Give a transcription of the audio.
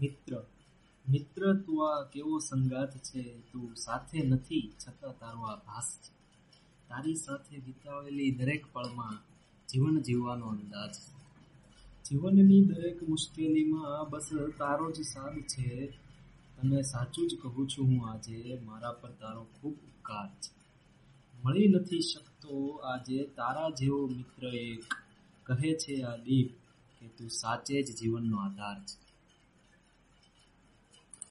મિત્ર. મિત્ર તું આ કેવો સંગાત છે તું સાથે નથી છતાં તારો આ ભાસ છે. તારી સાથે વિતાવેલી દરેક પળમાં જીવન જીવવાનો અંદાજ છે. જીવનની દરેક મુશ્કેલીમાં બસ તારો જ સાથ છે. તને સાચું જ કહું છું હું આજે, મારા પર તારો ખૂબ ઉપકાર છે. મળી નથી શકતો આજે તારા જેવો મિત્ર એક. કહે છે આ દીપ કે તું સાચે જ જીવનનો આધાર છે.